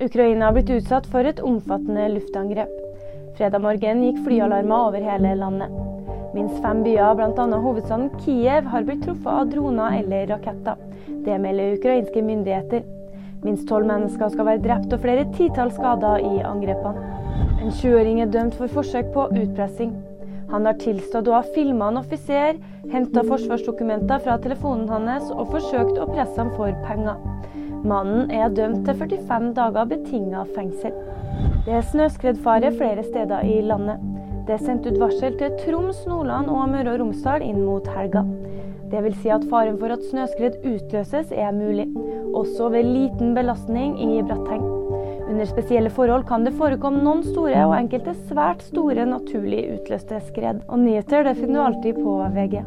Ukraina har blitt utsatt for et omfattende luftangrep. Fredag morgen gikk flyalarmer over hele landet. Minst fem byer, bl.a. hovedstaden Kiev, har blitt truffet av droner eller raketter. Det melder ukrainske myndigheter. Minst tolv mennesker skal være drept og flere titalls skader i angrepene. En 20-åring er dømt for forsøk på utpressing. Han har tilstått å ha filma en offiser, henta forsvarsdokumenter fra telefonen hans og forsøkt å presse ham for penger. Mannen er dømt til 45 dager betinga fengsel. Det er snøskredfare flere steder i landet. Det er sendt ut varsel til Troms, Nordland og Møre og Romsdal inn mot helga. Det vil si at faren for at snøskred utløses er mulig, også ved liten belastning i bratteng. Under spesielle forhold kan det forekomme noen store og enkelte svært store naturlig utløste skred. Og nyheter det finner du alltid på VG.